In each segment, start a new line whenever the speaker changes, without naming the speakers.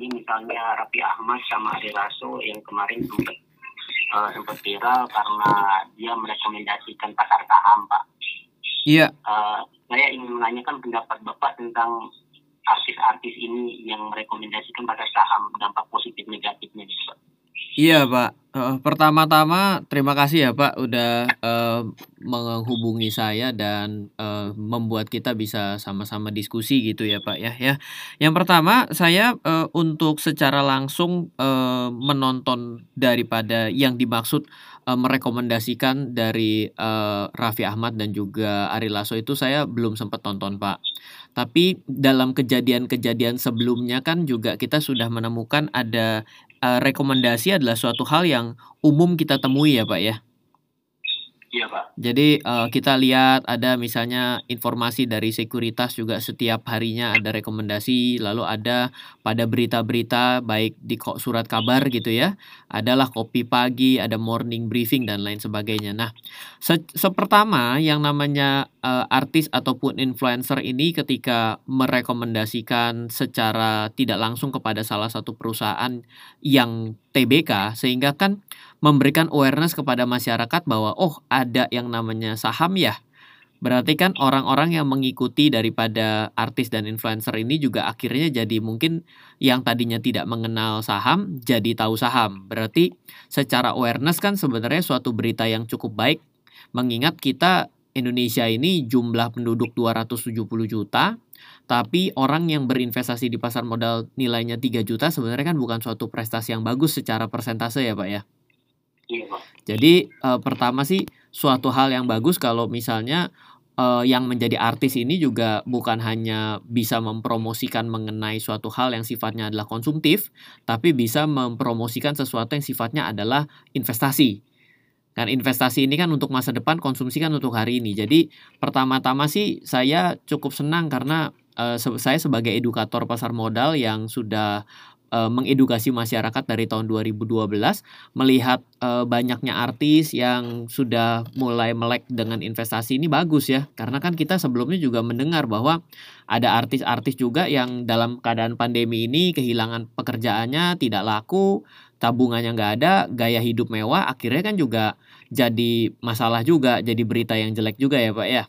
lagi misalnya Rapi Ahmad sama Ari Raso yang kemarin sempat uh, sempat viral karena dia merekomendasikan pasar saham pak.
Iya.
Uh, saya ingin menanyakan pendapat bapak tentang artis-artis ini yang merekomendasikan pasar saham dampak positif negatifnya gitu pak.
Iya Pak. Uh, pertama-tama terima kasih ya Pak udah menghubungi saya dan uh, membuat kita bisa sama-sama diskusi gitu ya Pak ya. Ya. Yang pertama saya uh, untuk secara langsung uh, menonton daripada yang dimaksud uh, merekomendasikan dari uh, Raffi Ahmad dan juga Ari Lasso itu saya belum sempat tonton Pak. Tapi dalam kejadian-kejadian sebelumnya kan juga kita sudah menemukan ada uh, rekomendasi adalah suatu hal yang umum kita temui ya Pak ya.
Iya Pak.
Jadi uh, kita lihat ada misalnya informasi dari sekuritas juga setiap harinya ada rekomendasi, lalu ada pada berita-berita baik di surat kabar gitu ya, adalah kopi pagi, ada morning briefing dan lain sebagainya. Nah, se sepertama yang namanya uh, artis ataupun influencer ini ketika merekomendasikan secara tidak langsung kepada salah satu perusahaan yang TBK sehingga kan memberikan awareness kepada masyarakat bahwa oh ada yang namanya saham ya. Berarti kan orang-orang yang mengikuti daripada artis dan influencer ini juga akhirnya jadi mungkin yang tadinya tidak mengenal saham jadi tahu saham. Berarti secara awareness kan sebenarnya suatu berita yang cukup baik mengingat kita Indonesia ini jumlah penduduk 270 juta tapi orang yang berinvestasi di pasar modal nilainya 3 juta sebenarnya kan bukan suatu prestasi yang bagus secara persentase ya Pak ya. Jadi uh, pertama sih suatu hal yang bagus kalau misalnya uh, yang menjadi artis ini juga bukan hanya bisa mempromosikan mengenai suatu hal yang sifatnya adalah konsumtif, tapi bisa mempromosikan sesuatu yang sifatnya adalah investasi. Kan investasi ini kan untuk masa depan, konsumsi kan untuk hari ini. Jadi pertama-tama sih saya cukup senang karena uh, saya sebagai edukator pasar modal yang sudah uh, mengedukasi masyarakat dari tahun 2012 melihat uh, banyaknya artis yang sudah mulai melek dengan investasi ini bagus ya. Karena kan kita sebelumnya juga mendengar bahwa ada artis-artis juga yang dalam keadaan pandemi ini kehilangan pekerjaannya tidak laku tabungannya nggak ada gaya hidup mewah akhirnya kan juga jadi masalah juga jadi berita yang jelek juga ya pak ya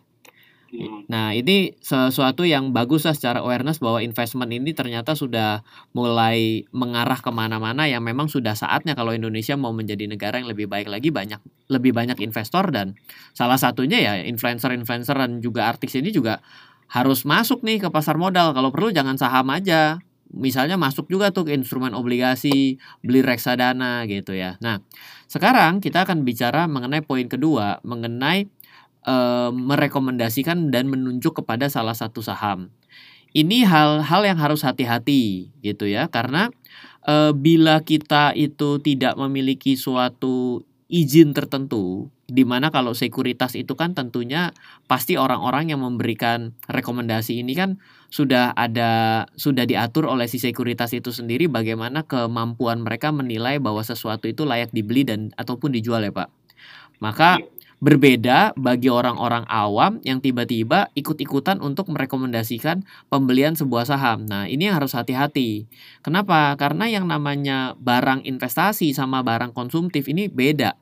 Hmm. Nah, ini sesuatu yang bagus lah secara awareness bahwa investment ini ternyata sudah mulai mengarah ke mana-mana yang memang sudah saatnya kalau Indonesia mau menjadi negara yang lebih baik lagi banyak lebih banyak investor dan salah satunya ya influencer-influencer dan juga artis ini juga harus masuk nih ke pasar modal. Kalau perlu jangan saham aja. Misalnya masuk juga tuh ke instrumen obligasi, beli reksadana gitu ya. Nah, sekarang kita akan bicara mengenai poin kedua, mengenai e, merekomendasikan dan menunjuk kepada salah satu saham. Ini hal-hal yang harus hati-hati gitu ya karena e, bila kita itu tidak memiliki suatu izin tertentu di mana kalau sekuritas itu kan tentunya pasti orang-orang yang memberikan rekomendasi ini kan sudah ada sudah diatur oleh si sekuritas itu sendiri bagaimana kemampuan mereka menilai bahwa sesuatu itu layak dibeli dan ataupun dijual ya Pak. Maka iya. Berbeda bagi orang-orang awam yang tiba-tiba ikut-ikutan untuk merekomendasikan pembelian sebuah saham. Nah, ini yang harus hati-hati. Kenapa? Karena yang namanya barang investasi sama barang konsumtif ini beda.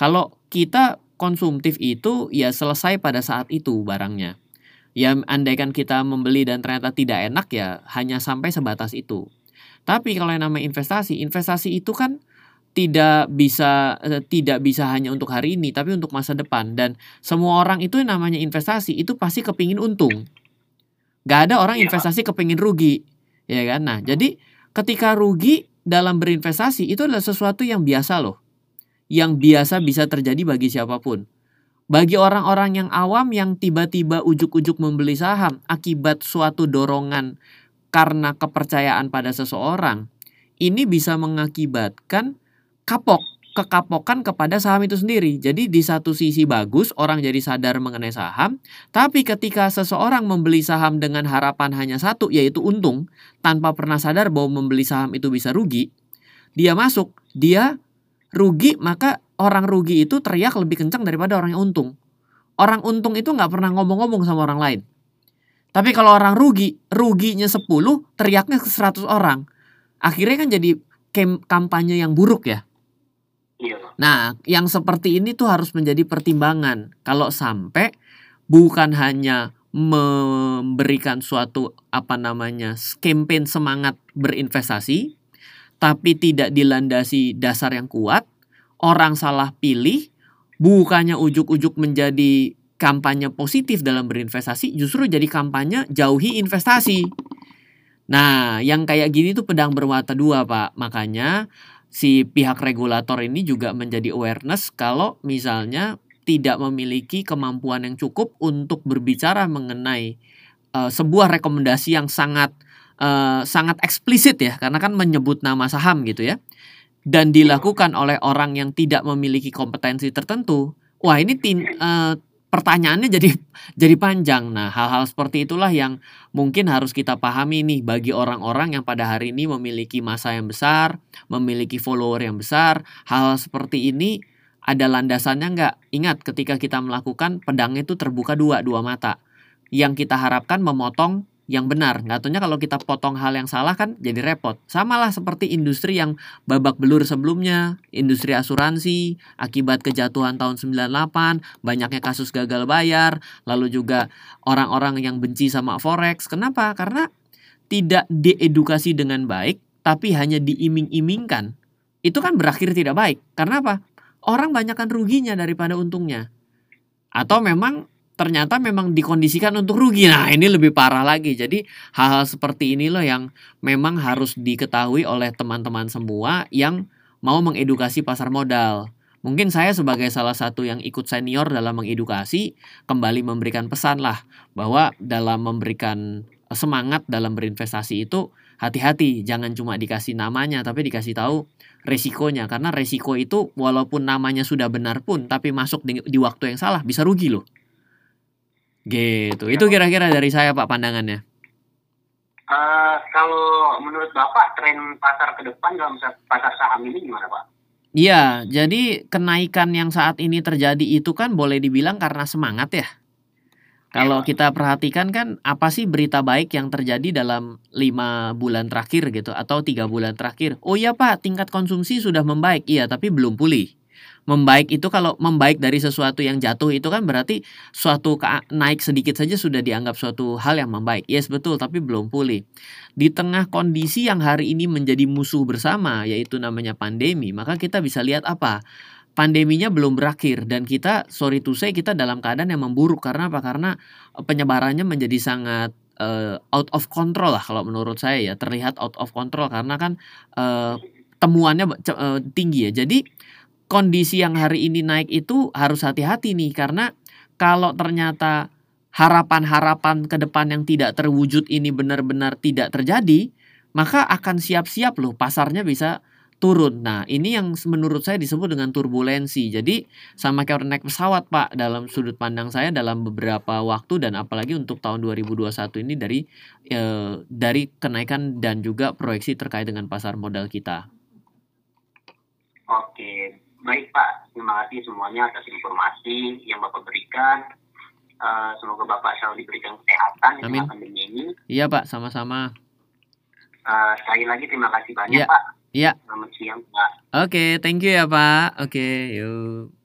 Kalau kita konsumtif itu ya selesai pada saat itu barangnya. Ya andaikan kita membeli dan ternyata tidak enak ya hanya sampai sebatas itu. Tapi kalau yang namanya investasi, investasi itu kan tidak bisa eh, tidak bisa hanya untuk hari ini tapi untuk masa depan. Dan semua orang itu yang namanya investasi itu pasti kepingin untung. Nggak ada orang iya, investasi kepingin rugi ya kan? Nah jadi ketika rugi dalam berinvestasi itu adalah sesuatu yang biasa loh. Yang biasa bisa terjadi bagi siapa pun. Bagi orang-orang yang awam yang tiba-tiba ujuk-ujuk membeli saham akibat suatu dorongan karena kepercayaan pada seseorang ini bisa mengakibatkan kapok kekapokan kepada saham itu sendiri. Jadi di satu sisi bagus orang jadi sadar mengenai saham, tapi ketika seseorang membeli saham dengan harapan hanya satu yaitu untung tanpa pernah sadar bahwa membeli saham itu bisa rugi, dia masuk, dia rugi maka orang rugi itu teriak lebih kencang daripada orang yang untung. Orang untung itu nggak pernah ngomong-ngomong sama orang lain. Tapi kalau orang rugi, ruginya 10, teriaknya ke 100 orang. akhirnya kan jadi kampanye yang buruk ya.
Iya.
Nah, yang seperti ini tuh harus menjadi pertimbangan. Kalau sampai bukan hanya memberikan suatu apa namanya campaign semangat berinvestasi, tapi tidak dilandasi dasar yang kuat, orang salah pilih, bukannya ujuk-ujuk menjadi kampanye positif dalam berinvestasi, justru jadi kampanye jauhi investasi. Nah, yang kayak gini tuh pedang bermata dua, Pak. Makanya si pihak regulator ini juga menjadi awareness kalau misalnya tidak memiliki kemampuan yang cukup untuk berbicara mengenai uh, sebuah rekomendasi yang sangat uh, sangat eksplisit ya karena kan menyebut nama saham gitu ya. Dan dilakukan oleh orang yang tidak memiliki kompetensi tertentu. Wah ini tin, uh, pertanyaannya jadi jadi panjang. Nah, hal-hal seperti itulah yang mungkin harus kita pahami nih bagi orang-orang yang pada hari ini memiliki masa yang besar, memiliki follower yang besar. Hal, -hal seperti ini ada landasannya nggak? Ingat ketika kita melakukan pedang itu terbuka dua, dua mata. Yang kita harapkan memotong yang benar. Nggak tahunya kalau kita potong hal yang salah kan jadi repot. Sama lah seperti industri yang babak belur sebelumnya, industri asuransi, akibat kejatuhan tahun 98, banyaknya kasus gagal bayar, lalu juga orang-orang yang benci sama forex. Kenapa? Karena tidak diedukasi dengan baik, tapi hanya diiming-imingkan. Itu kan berakhir tidak baik. Karena apa? Orang banyakkan ruginya daripada untungnya. Atau memang ternyata memang dikondisikan untuk rugi. Nah, ini lebih parah lagi. Jadi, hal-hal seperti ini loh yang memang harus diketahui oleh teman-teman semua yang mau mengedukasi pasar modal. Mungkin saya sebagai salah satu yang ikut senior dalam mengedukasi kembali memberikan pesan lah bahwa dalam memberikan semangat dalam berinvestasi itu hati-hati jangan cuma dikasih namanya tapi dikasih tahu resikonya karena resiko itu walaupun namanya sudah benar pun tapi masuk di, di waktu yang salah bisa rugi loh. Gitu. Itu kira-kira dari saya Pak pandangannya.
Uh, kalau menurut Bapak tren pasar ke depan dalam pasar saham ini gimana Pak?
Iya, jadi kenaikan yang saat ini terjadi itu kan boleh dibilang karena semangat ya. Kalau iya, kita perhatikan kan apa sih berita baik yang terjadi dalam lima bulan terakhir gitu atau tiga bulan terakhir? Oh iya pak, tingkat konsumsi sudah membaik, iya tapi belum pulih membaik itu kalau membaik dari sesuatu yang jatuh itu kan berarti suatu naik sedikit saja sudah dianggap suatu hal yang membaik. Yes betul, tapi belum pulih. Di tengah kondisi yang hari ini menjadi musuh bersama yaitu namanya pandemi, maka kita bisa lihat apa? pandeminya belum berakhir dan kita sorry to say kita dalam keadaan yang memburuk karena apa? Karena eh, penyebarannya menjadi sangat uh, out of control lah kalau menurut saya ya terlihat out of control karena kan uh, temuannya uh, tinggi ya. Jadi kondisi yang hari ini naik itu harus hati-hati nih karena kalau ternyata harapan-harapan ke depan yang tidak terwujud ini benar-benar tidak terjadi, maka akan siap-siap loh pasarnya bisa turun. Nah, ini yang menurut saya disebut dengan turbulensi. Jadi sama kayak naik pesawat, Pak, dalam sudut pandang saya dalam beberapa waktu dan apalagi untuk tahun 2021 ini dari eh, dari kenaikan dan juga proyeksi terkait dengan pasar modal kita.
Oke, Baik Pak, terima kasih semuanya atas informasi yang Bapak berikan. Uh, semoga Bapak selalu diberikan kesehatan
Amin.
di pandemi ini.
Iya Pak, sama-sama.
Uh, sekali lagi terima kasih banyak ya. Pak.
Iya.
Selamat siang Pak.
Oke, okay, thank you ya Pak. Oke, okay, yuk.